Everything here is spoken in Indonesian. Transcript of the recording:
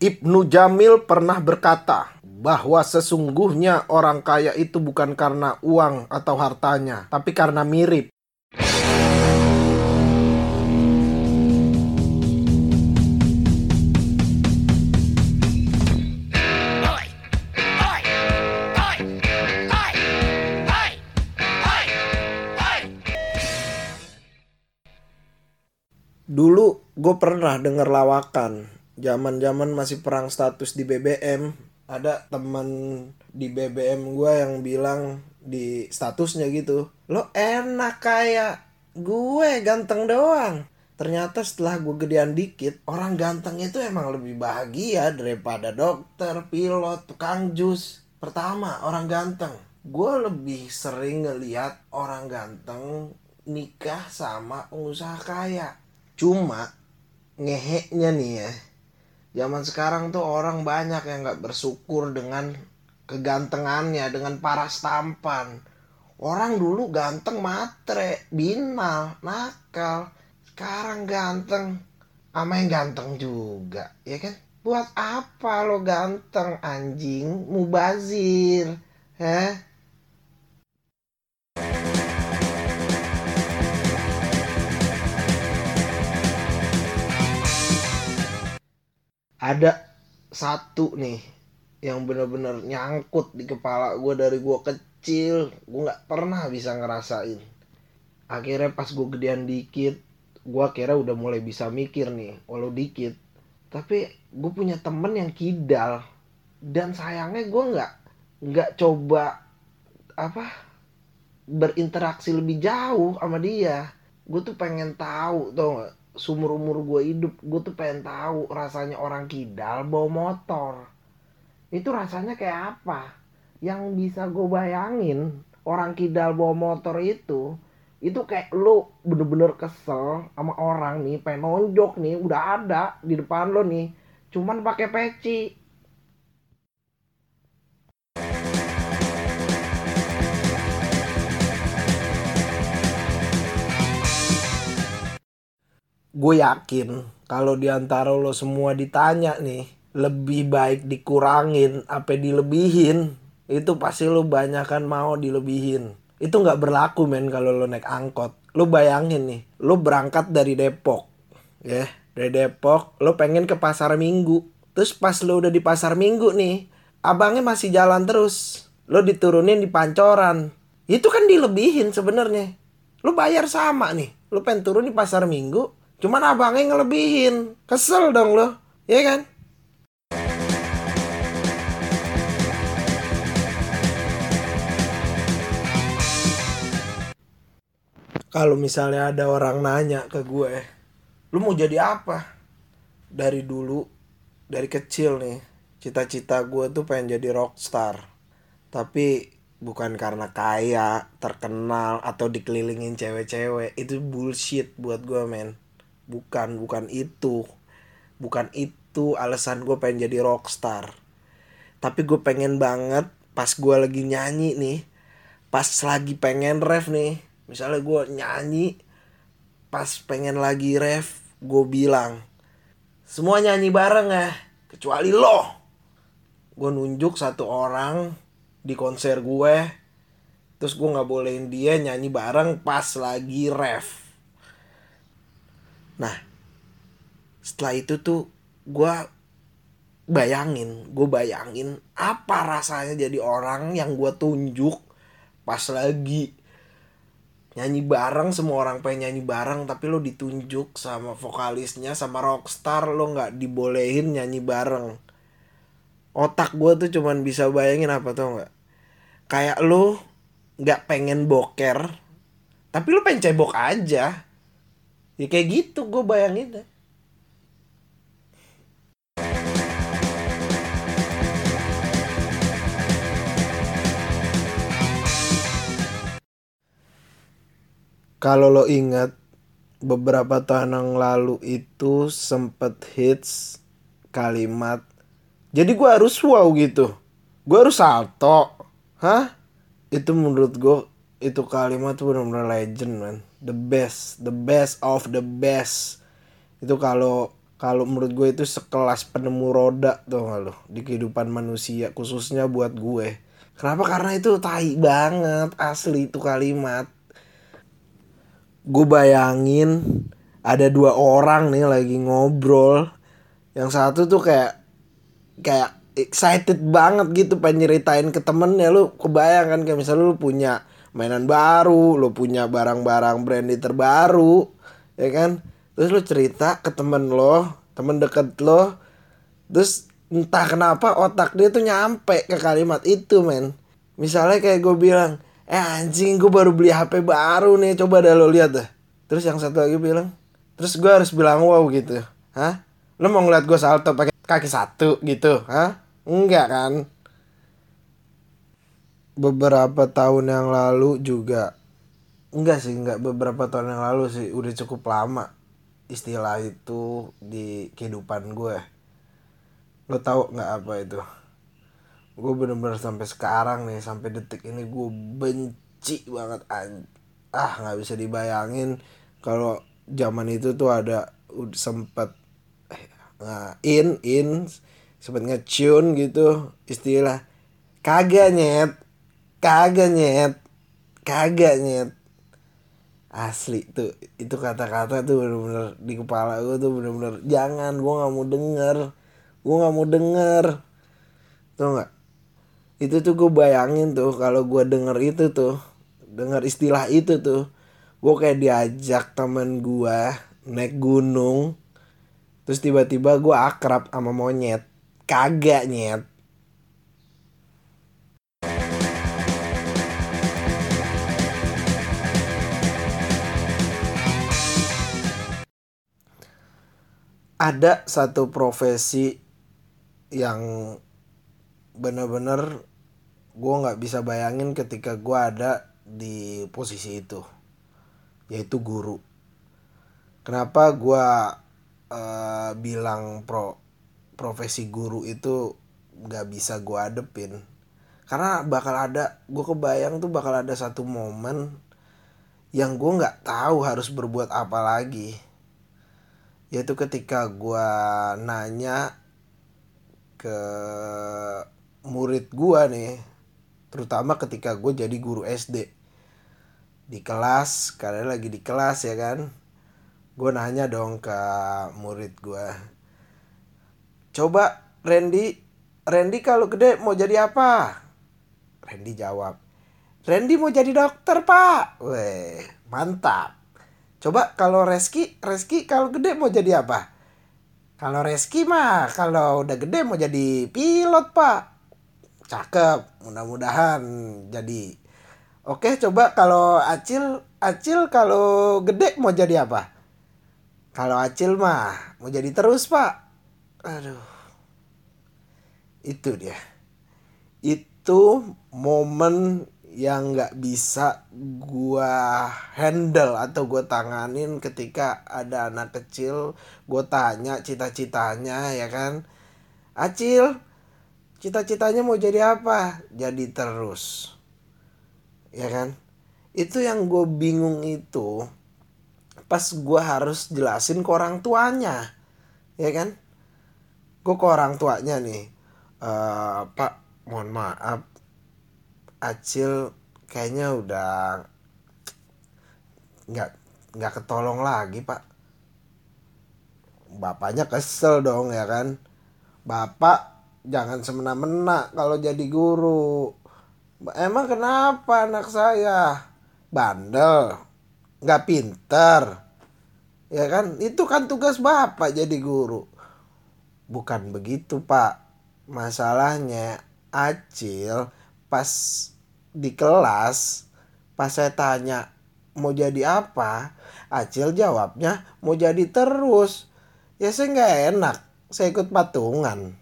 Ibnu Jamil pernah berkata bahwa sesungguhnya orang kaya itu bukan karena uang atau hartanya, tapi karena mirip. Dulu gue pernah denger lawakan zaman-zaman masih perang status di BBM ada teman di BBM gue yang bilang di statusnya gitu lo enak kayak gue ganteng doang. Ternyata setelah gue gedean dikit orang ganteng itu emang lebih bahagia daripada dokter pilot tukang jus. Pertama orang ganteng. Gue lebih sering ngeliat orang ganteng nikah sama pengusaha kaya. Cuma ngeheknya nih ya. Zaman sekarang tuh orang banyak yang nggak bersyukur dengan kegantengannya, dengan paras tampan. Orang dulu ganteng matre, binal, nakal. Sekarang ganteng, ama yang ganteng juga, ya kan? Buat apa lo ganteng anjing, mubazir, heh? Ada satu nih yang bener-bener nyangkut di kepala gue dari gue kecil. Gue nggak pernah bisa ngerasain. Akhirnya pas gue gedean dikit gue kira udah mulai bisa mikir nih walau dikit. Tapi gue punya temen yang kidal dan sayangnya gue nggak nggak coba apa berinteraksi lebih jauh sama dia. Gue tuh pengen tahu tau gak sumur umur gue hidup gue tuh pengen tahu rasanya orang kidal bawa motor. Itu rasanya kayak apa? Yang bisa gue bayangin orang kidal bawa motor itu itu kayak lu bener-bener kesel sama orang nih pengen nonjok nih udah ada di depan lo nih cuman pakai peci gue yakin kalau di antara lo semua ditanya nih lebih baik dikurangin apa dilebihin itu pasti lo banyak kan mau dilebihin. Itu nggak berlaku men kalau lo naik angkot. Lo bayangin nih lo berangkat dari Depok ya. Dari Depok lo pengen ke pasar Minggu. Terus pas lo udah di pasar Minggu nih abangnya masih jalan terus. Lo diturunin di Pancoran. Itu kan dilebihin sebenarnya. Lo bayar sama nih. Lo pengen turun di pasar Minggu Cuman abangnya ngelebihin. Kesel dong lo. Ya kan? Kalau misalnya ada orang nanya ke gue, lu mau jadi apa? Dari dulu, dari kecil nih, cita-cita gue tuh pengen jadi rockstar. Tapi bukan karena kaya, terkenal, atau dikelilingin cewek-cewek. Itu bullshit buat gue men bukan bukan itu. Bukan itu alasan gue pengen jadi rockstar. Tapi gue pengen banget pas gue lagi nyanyi nih pas lagi pengen ref nih. Misalnya gue nyanyi pas pengen lagi ref gue bilang semua nyanyi bareng ya kecuali lo. Gue nunjuk satu orang di konser gue terus gue nggak bolehin dia nyanyi bareng pas lagi ref Nah, setelah itu tuh gue bayangin, gue bayangin apa rasanya jadi orang yang gue tunjuk pas lagi nyanyi bareng semua orang pengen nyanyi bareng tapi lo ditunjuk sama vokalisnya sama rockstar lo nggak dibolehin nyanyi bareng. Otak gue tuh cuman bisa bayangin apa tuh nggak? Kayak lo nggak pengen boker tapi lo pengen cebok aja ya kayak gitu gue bayangin deh kalau lo ingat beberapa tahun yang lalu itu sempet hits kalimat jadi gue harus wow gitu. Gue harus salto. Hah? Itu menurut gue itu kalimat tuh benar-benar legend man. The best the best of the best. Itu kalau kalau menurut gue itu sekelas penemu roda tuh gak lo di kehidupan manusia khususnya buat gue. Kenapa? Karena itu tai banget asli itu kalimat. Gue bayangin ada dua orang nih lagi ngobrol. Yang satu tuh kayak kayak excited banget gitu pengen nyeritain ke temennya. Lu kebayang kan kayak misalnya lu punya mainan baru lu punya barang-barang brandy terbaru ya kan? Terus lu cerita ke temen lo temen deket lo terus entah kenapa otak dia tuh nyampe ke kalimat itu men. Misalnya kayak gue bilang eh anjing gue baru beli HP baru nih coba dah lo lihat dah. Terus yang satu lagi bilang terus gue harus bilang wow gitu. Hah? Lo mau ngeliat gue salto pakai kaki satu gitu. Hah? Enggak kan beberapa tahun yang lalu juga. Enggak sih enggak beberapa tahun yang lalu sih. Udah cukup lama istilah itu di kehidupan gue. Lo tau nggak apa itu? Gue bener-bener sampai sekarang nih sampai detik ini gue benci banget ah nggak bisa dibayangin kalau zaman itu tuh ada sempet eh, in in sempet ngecune gitu istilah. Kagak nyet kagak nyet. Kagak nyet. Asli tuh. Itu kata-kata tuh bener-bener di kepala gue tuh bener-bener jangan gue nggak mau denger. Gue nggak mau denger. Tuh nggak? Itu tuh gue bayangin tuh kalau gue denger itu tuh denger istilah itu tuh gue kayak diajak temen gue naik gunung terus tiba-tiba gue akrab sama monyet. Kagak nyet ada satu profesi yang bener-bener gue nggak bisa bayangin ketika gue ada di posisi itu yaitu guru. Kenapa gue uh, bilang pro profesi guru itu nggak bisa gue adepin karena bakal ada gue kebayang tuh bakal ada satu momen yang gue nggak tahu harus berbuat apa lagi yaitu ketika gue nanya ke murid gue nih terutama ketika gue jadi guru SD di kelas karena lagi di kelas ya kan? Gue nanya dong ke murid gue coba Randy Randy kalau gede mau jadi apa? Randy jawab Randy mau jadi dokter pak. Weh mantap Coba kalau Reski, Reski kalau gede mau jadi apa? Kalau Reski mah kalau udah gede mau jadi pilot pak. Cakep, mudah-mudahan jadi. Oke coba kalau Acil, Acil kalau gede mau jadi apa? Kalau Acil mah mau jadi terus pak. Aduh. Itu dia. Itu momen yang nggak bisa gua handle atau gua tanganin ketika ada anak kecil gua tanya cita-citanya ya kan? Acil cita-citanya mau jadi apa? Jadi terus. Ya kan? Itu yang gue bingung itu pas gua harus jelasin ke orang tuanya. Ya kan? Gue ke orang tuanya nih uh, pak mohon maaf Acil kayaknya udah nggak nggak ketolong lagi pak. Bapaknya kesel dong ya kan? Bapak jangan semena-mena kalau jadi guru. Emang kenapa anak saya? Bandel nggak pinter ya kan? Itu kan tugas bapak jadi guru. Bukan begitu pak. Masalahnya Acil pas di kelas pas saya tanya mau jadi apa? Acil jawabnya mau jadi terus. Ya saya nggak enak saya ikut patungan